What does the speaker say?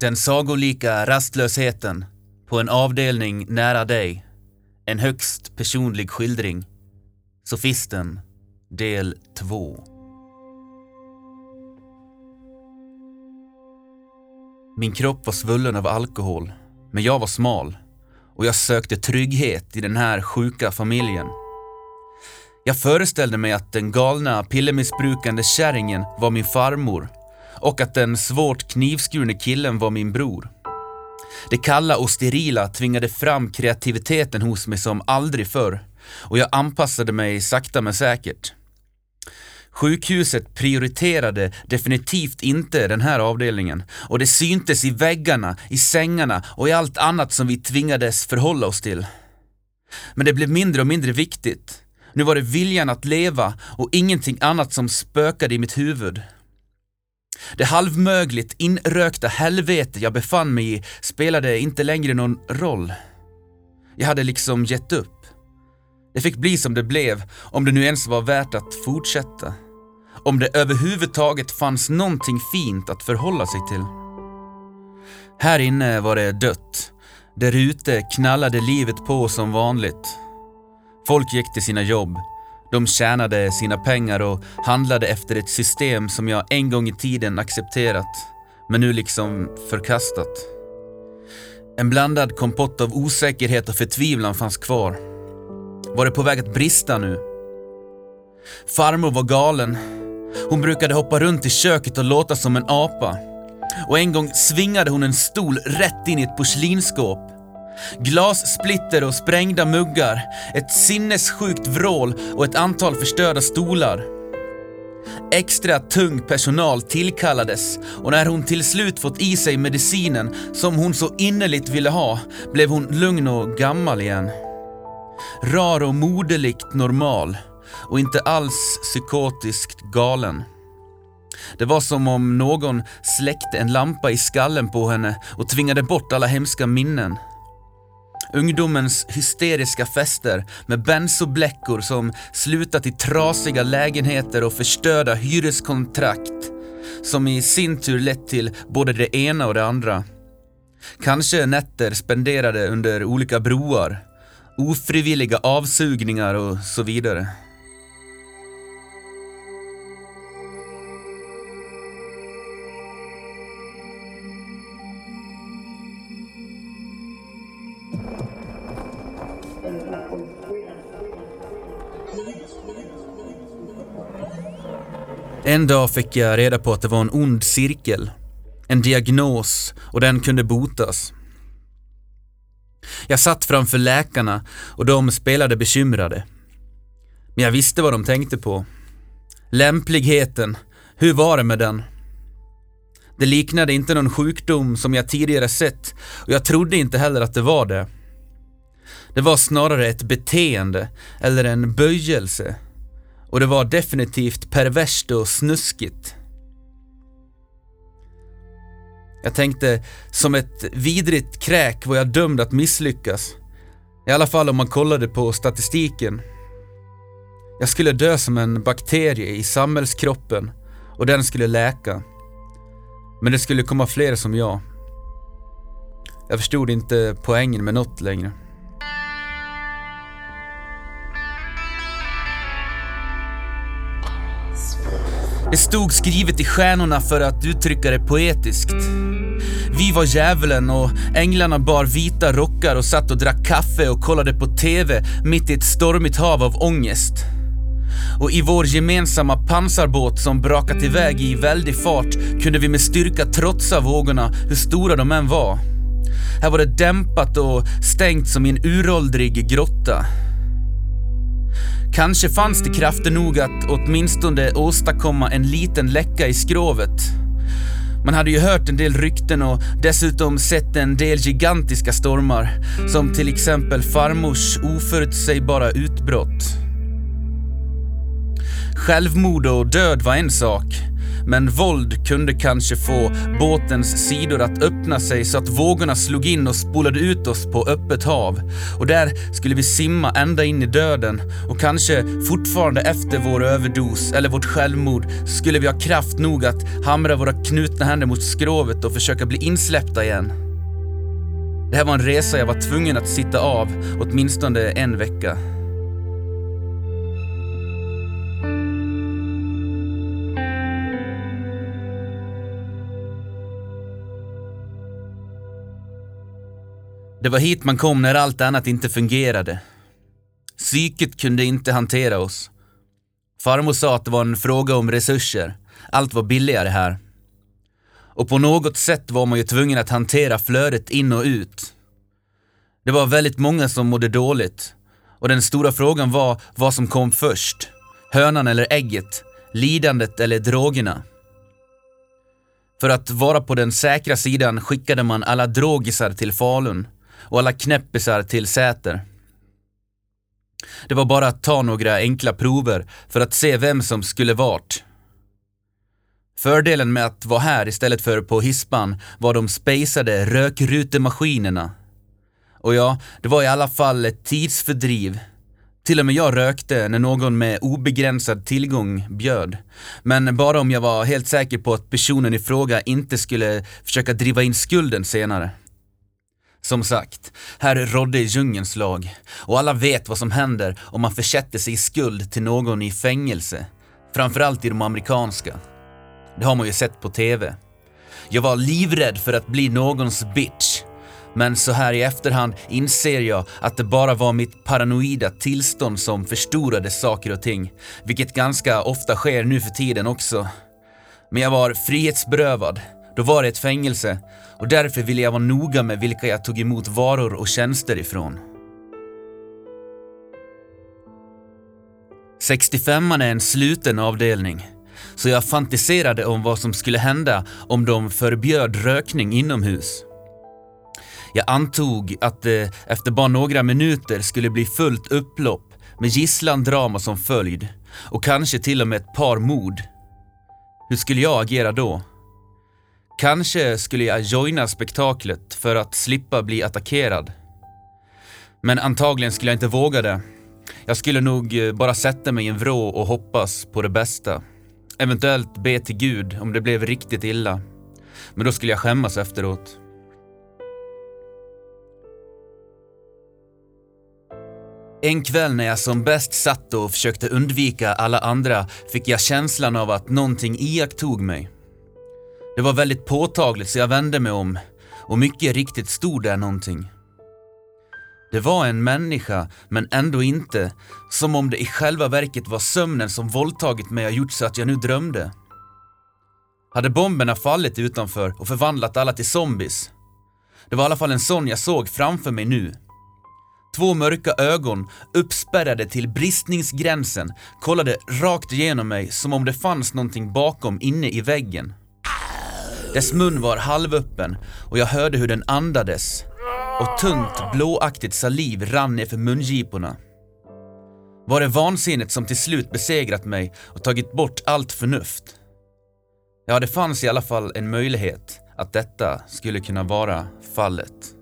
Den sagolika rastlösheten på en avdelning nära dig. En högst personlig skildring. Sofisten, del 2. Min kropp var svullen av alkohol, men jag var smal och jag sökte trygghet i den här sjuka familjen. Jag föreställde mig att den galna pillermissbrukande kärringen var min farmor och att den svårt knivskurne killen var min bror. Det kalla och sterila tvingade fram kreativiteten hos mig som aldrig förr och jag anpassade mig sakta men säkert. Sjukhuset prioriterade definitivt inte den här avdelningen och det syntes i väggarna, i sängarna och i allt annat som vi tvingades förhålla oss till. Men det blev mindre och mindre viktigt. Nu var det viljan att leva och ingenting annat som spökade i mitt huvud. Det halvmögligt inrökta helvete jag befann mig i spelade inte längre någon roll. Jag hade liksom gett upp. Det fick bli som det blev, om det nu ens var värt att fortsätta. Om det överhuvudtaget fanns någonting fint att förhålla sig till. Här inne var det dött. Där ute knallade livet på som vanligt. Folk gick till sina jobb. De tjänade sina pengar och handlade efter ett system som jag en gång i tiden accepterat, men nu liksom förkastat. En blandad kompott av osäkerhet och förtvivlan fanns kvar. Var det på väg att brista nu? Farmor var galen. Hon brukade hoppa runt i köket och låta som en apa. Och en gång svingade hon en stol rätt in i ett porslinsskåp. Glassplitter och sprängda muggar, ett sinnessjukt vrål och ett antal förstörda stolar. Extra tung personal tillkallades och när hon till slut fått i sig medicinen som hon så innerligt ville ha blev hon lugn och gammal igen. Rar och moderligt normal och inte alls psykotiskt galen. Det var som om någon släckte en lampa i skallen på henne och tvingade bort alla hemska minnen. Ungdomens hysteriska fester med bensobläckor som slutat i trasiga lägenheter och förstörda hyreskontrakt som i sin tur lett till både det ena och det andra. Kanske nätter spenderade under olika broar, ofrivilliga avsugningar och så vidare. En dag fick jag reda på att det var en ond cirkel. En diagnos och den kunde botas. Jag satt framför läkarna och de spelade bekymrade. Men jag visste vad de tänkte på. Lämpligheten, hur var det med den? Det liknade inte någon sjukdom som jag tidigare sett och jag trodde inte heller att det var det. Det var snarare ett beteende eller en böjelse och det var definitivt perverst och snuskigt. Jag tänkte, som ett vidrigt kräk var jag dömd att misslyckas. I alla fall om man kollade på statistiken. Jag skulle dö som en bakterie i samhällskroppen och den skulle läka. Men det skulle komma fler som jag. Jag förstod inte poängen med något längre. Det stod skrivet i stjärnorna för att uttrycka det poetiskt. Vi var djävulen och änglarna bar vita rockar och satt och drack kaffe och kollade på TV mitt i ett stormigt hav av ångest. Och i vår gemensamma pansarbåt som brakat iväg i väldig fart kunde vi med styrka trotsa vågorna, hur stora de än var. Här var det dämpat och stängt som i en uråldrig grotta. Kanske fanns det krafter nog att åtminstone åstadkomma en liten läcka i skrovet. Man hade ju hört en del rykten och dessutom sett en del gigantiska stormar, som till exempel farmors oförutsägbara utbrott. Självmord och död var en sak, men våld kunde kanske få båtens sidor att öppna sig så att vågorna slog in och spolade ut oss på öppet hav. Och där skulle vi simma ända in i döden och kanske fortfarande efter vår överdos eller vårt självmord skulle vi ha kraft nog att hamra våra knutna händer mot skrovet och försöka bli insläppta igen. Det här var en resa jag var tvungen att sitta av åtminstone en vecka. Det var hit man kom när allt annat inte fungerade. Psyket kunde inte hantera oss. Farmor sa att det var en fråga om resurser. Allt var billigare här. Och på något sätt var man ju tvungen att hantera flödet in och ut. Det var väldigt många som mådde dåligt. Och den stora frågan var vad som kom först. Hönan eller ägget? Lidandet eller drogerna? För att vara på den säkra sidan skickade man alla drogisar till Falun och alla knäppisar till Säter. Det var bara att ta några enkla prover för att se vem som skulle vart. Fördelen med att vara här istället för på hispan var de spejsade rökrutemaskinerna. Och ja, det var i alla fall ett tidsfördriv. Till och med jag rökte när någon med obegränsad tillgång bjöd. Men bara om jag var helt säker på att personen i fråga inte skulle försöka driva in skulden senare. Som sagt, här rådde djungelns lag och alla vet vad som händer om man försätter sig i skuld till någon i fängelse. Framförallt i de amerikanska. Det har man ju sett på TV. Jag var livrädd för att bli någons bitch. Men så här i efterhand inser jag att det bara var mitt paranoida tillstånd som förstorade saker och ting. Vilket ganska ofta sker nu för tiden också. Men jag var frihetsberövad. Då var det ett fängelse och därför ville jag vara noga med vilka jag tog emot varor och tjänster ifrån. 65 är en sluten avdelning, så jag fantiserade om vad som skulle hända om de förbjöd rökning inomhus. Jag antog att det efter bara några minuter skulle bli fullt upplopp med gisslandrama som följd och kanske till och med ett par mord. Hur skulle jag agera då? Kanske skulle jag joina spektaklet för att slippa bli attackerad. Men antagligen skulle jag inte våga det. Jag skulle nog eh, bara sätta mig i en vrå och hoppas på det bästa. Eventuellt be till Gud om det blev riktigt illa. Men då skulle jag skämmas efteråt. En kväll när jag som bäst satt och försökte undvika alla andra fick jag känslan av att någonting iakttog mig. Det var väldigt påtagligt så jag vände mig om och mycket riktigt stod där någonting. Det var en människa, men ändå inte. Som om det i själva verket var sömnen som våldtagit mig och gjort så att jag nu drömde. Hade bomberna fallit utanför och förvandlat alla till zombies? Det var i alla fall en sån jag såg framför mig nu. Två mörka ögon, uppspärrade till bristningsgränsen, kollade rakt igenom mig som om det fanns någonting bakom inne i väggen. Dess mun var halvöppen och jag hörde hur den andades och tunt blåaktigt saliv rann ner för mungiporna. Var det vansinnet som till slut besegrat mig och tagit bort allt förnuft? Ja, det fanns i alla fall en möjlighet att detta skulle kunna vara fallet.